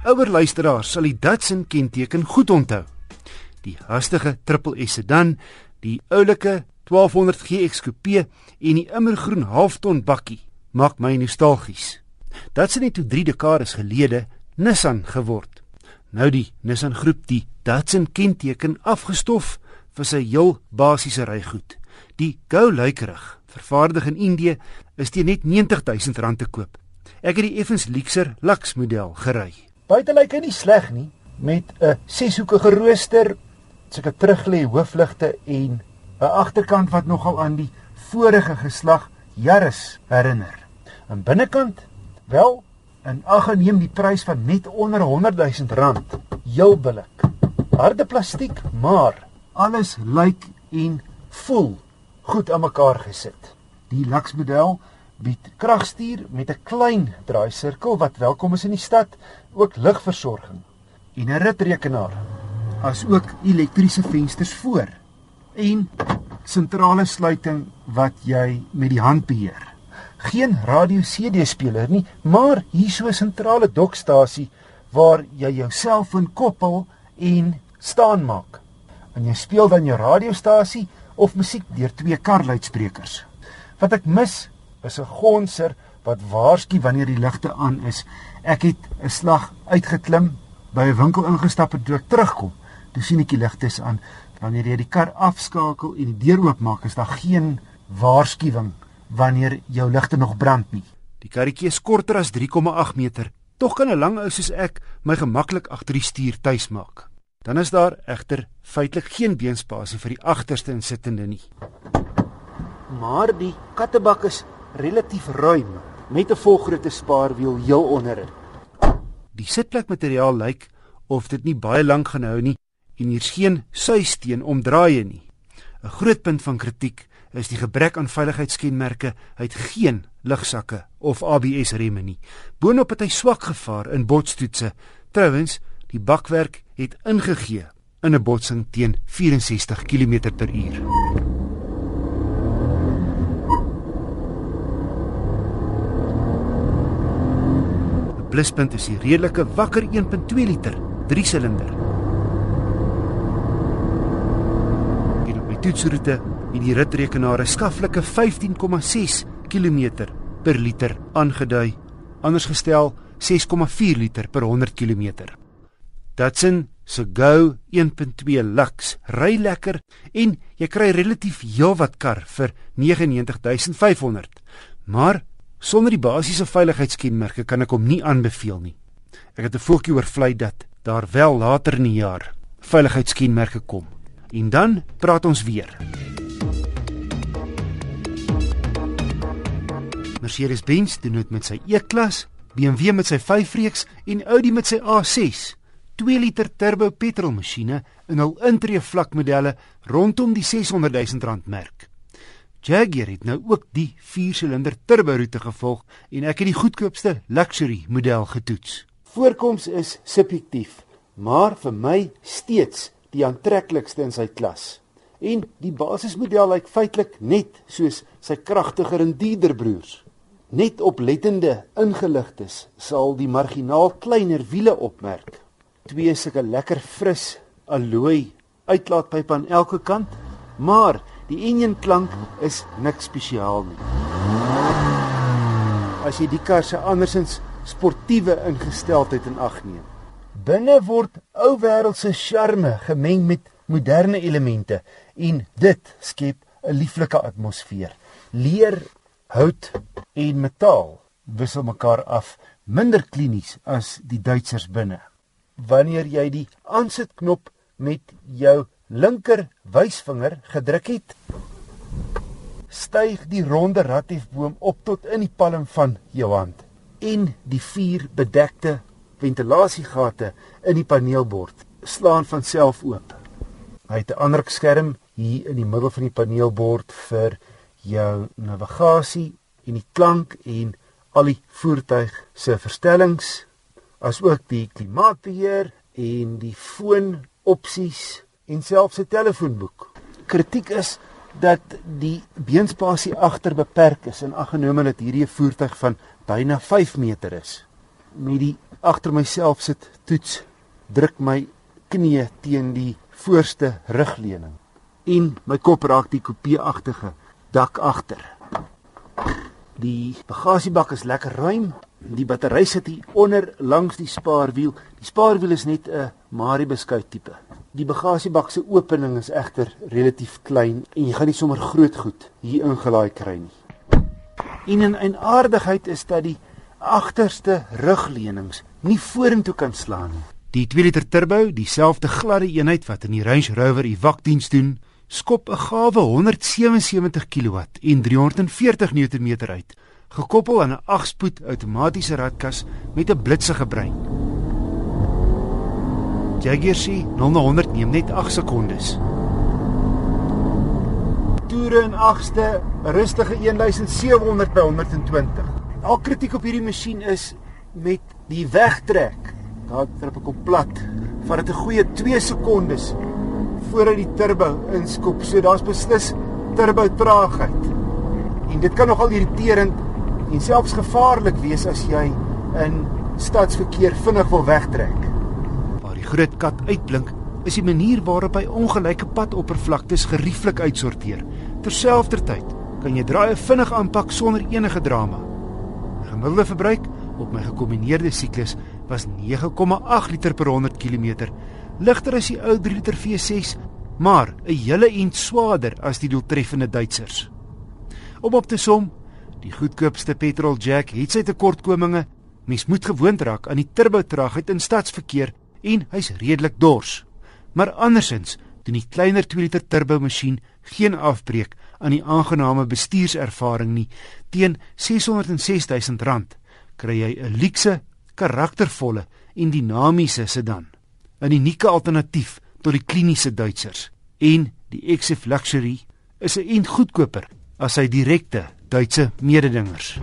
Ouer luisteraars sal die Datsun kenteken goed onthou. Die hastige triple S sedan, die oulike 1200 GX coupe en die immergroen halfton bakkie maak my nostalgies. Datsun het toe 3 dekades gelede Nissan geword. Nou die Nissan groep die Datsun kenteken afgestof vir sy heel basiese rygoed. Die Go luikerig, vervaardig in Indië, is teen net R90000 te koop. Ek het die effens luxer Lux model gery. Buite lyk hy nie sleg nie met 'n seshoekige rooster, sulke teruglê hoofligte en 'n agterkant wat nogal aan die vorige geslag Yaris herinner. Aan binnekant, wel, in ag geneem die prys van net onder 100 000 rand, heel billik. Harde plastiek, maar alles lyk en voel goed aan mekaar gesit. Die Lux model bied kragstuur met 'n klein draaisirkel wat welkom is in die stad, ook ligversorging en 'n ritrekenaar, asook elektriese vensters voor en sentrale sluiting wat jy met die hand beheer. Geen radio CD speler nie, maar hier so 'n sentrale dokstasie waar jy jou selfoon koppel en staan maak. En jy speel dan jou radiostasie of musiek deur twee karluidsprekers. Wat ek mis is 'n gonser wat waarsku wanneer die ligte aan is. Ek het 'n slag uitgeklim, by 'n winkel ingestap en toe ek terugkom, toe sien ek die ligte is aan. Wanneer jy die kar afskakel en die deur oopmaak, is daar geen waarskuwing wanneer jou ligte nog brand nie. Die karretjie is korter as 3,8 meter. Tog kan 'n lang ou soos ek my gemaklik agter die stuur tuis maak. Dan is daar egter feitelik geen beenspasie vir die agterste insittende nie. Maar die kattebak is relatief ruim met 'n volgrootte spaarwiel heel onderin. Die sitplekmateriaal lyk of dit nie baie lank gaan hou nie en hier's geen suisteen om draaie nie. 'n Groot punt van kritiek is die gebrek aan veiligheidskenmerke. Hy het geen lugsakke of ABS remme nie. Boonop het hy swak gevaar in botstoetse. Trouwens, die bakwerk het ingegee in 'n botsing teen 64 km/h. Pluspunt is die redelike wakker 1.2 liter 3 silinder. Hier op my toetsroete het die ritrekenaar 'n skaflike 15,6 km per liter aangedui, anders gestel 6,4 liter per 100 km. Datsin se Go 1.2 Lux ry lekker en jy kry relatief heelwat kar vir 99500. Maar Sonder die basiese veiligheidskenmerke kan ek hom nie aanbeveel nie. Ek het 'n voeltjie oorvlei dat daar wel later in die jaar veiligheidskenmerke kom. En dan praat ons weer. Mercedes-Benz doen dit met sy E-klas, BMW met sy 5-reeks en Audi met sy A6. 2 liter turbo petrolmasjiene in hul intree vlakmodelle rondom die 600 000 rand merk. Jaguar het nou ook die 4-silinder turbo roete gevolg en ek het die goedkoopste luxury model getoets. Voorkoms is subjektief, maar vir my steeds die aantreklikste in sy klas. En die basismodel lyk feitelik net soos sy kragtiger en dierder broers. Net oplettende ingeligtes sal die marginaal kleiner wiele opmerk. Twee sulke lekker fris alloy uitlaatpype aan elke kant, maar Die engine klank is niks spesiaal nie. As jy die kar se andersins sportiewe ingesteldheid in ag neem. Binne word ou wêreldse charme gemeng met moderne elemente en dit skep 'n lieflike atmosfeer. Leer, hout en metaal wissel mekaar af, minder klinies as die Duitsers binne. Wanneer jy die aansitknop met jou linker wysvinger gedruk het, styg die ronde ratiefboom op tot in die palm van jou hand en die vier bedekte ventilasiegate in die paneelbord slaan van self oop. Hy het 'n ander skerm hier in die middel van die paneelbord vir jou navigasie en die klank en al die voertuig se verstellings asook die klimaatbeheer en die foon opsies en selfs 'n telefoonboek. Kritiek is dat die beenspasie agter beperk is en aggenome dat hierdie voertuig van byna 5 meter is. Met die agter myself sit, toets, druk my knie teen die voorste rugleuning en my kop raak die kopieagtige dak agter. Die bagasiebak is lekker ruim. Die battery sit hier onder langs die spaarwiel. Die spaarwiel is net 'n Marie beskuit tipe. Die bagasiebak se opening is egter relatief klein en jy gaan nie sommer groot goed hier ingelaai kry nie. En in 'n aardigheid is dat die agterste rugleunings nie vorentoe kan slaan nie. Die 2 liter turbo, dieselfde gladde eenheid wat in die Range Rover Evoque diens doen, skop 'n gawe 177 kW en 340 Nm uit, gekoppel aan 'n 8-spoed outomatiese ratkas met 'n blitsige brein. Jaguar se 0 na 100 neem net 8 sekondes. Toere in 8ste, rustige 1700 by 120. Al kritiek op hierdie masjien is met die wegtrek. Daar trap ek op plat. Vat dit 'n goeie 2 sekondes voordat die turbo inskop. So daar's beslis turbo traagheid. En dit kan nogal irriterend en selfs gevaarlik wees as jy in stadsverkeer vinnig wil wegtrek. Die groot kat uitblink, is die manier waarop hy ongelyke padoppervlaktes gerieflik uitsorteer. Terselfdertyd kan jy draaie vinnig aanpak sonder enige drama. Gemiddelde verbruik op my gekombineerde siklus was 9,8 liter per 100 km ligter as die ou 3 liter V6, maar 'n hele ent swaarder as die doeltreffende Duitsers. Om op te som, die goedkoopste petrol jack het sy tekortkominge. Mens moet gewoond raak aan die turbotraagheid in stadsverkeer en hy's redelik dors. Maar andersins doen die kleiner 2 liter turbo masjien geen afbreek aan die aangename bestuurservaring nie. Teen R606 000 kry jy 'n luukse, karaktervolle en dinamiese sedan. 'n unieke alternatief tot die kliniese Duitsers en die XF Luxury is 'n ent goedkoper as sy direkte Duitse mededingers.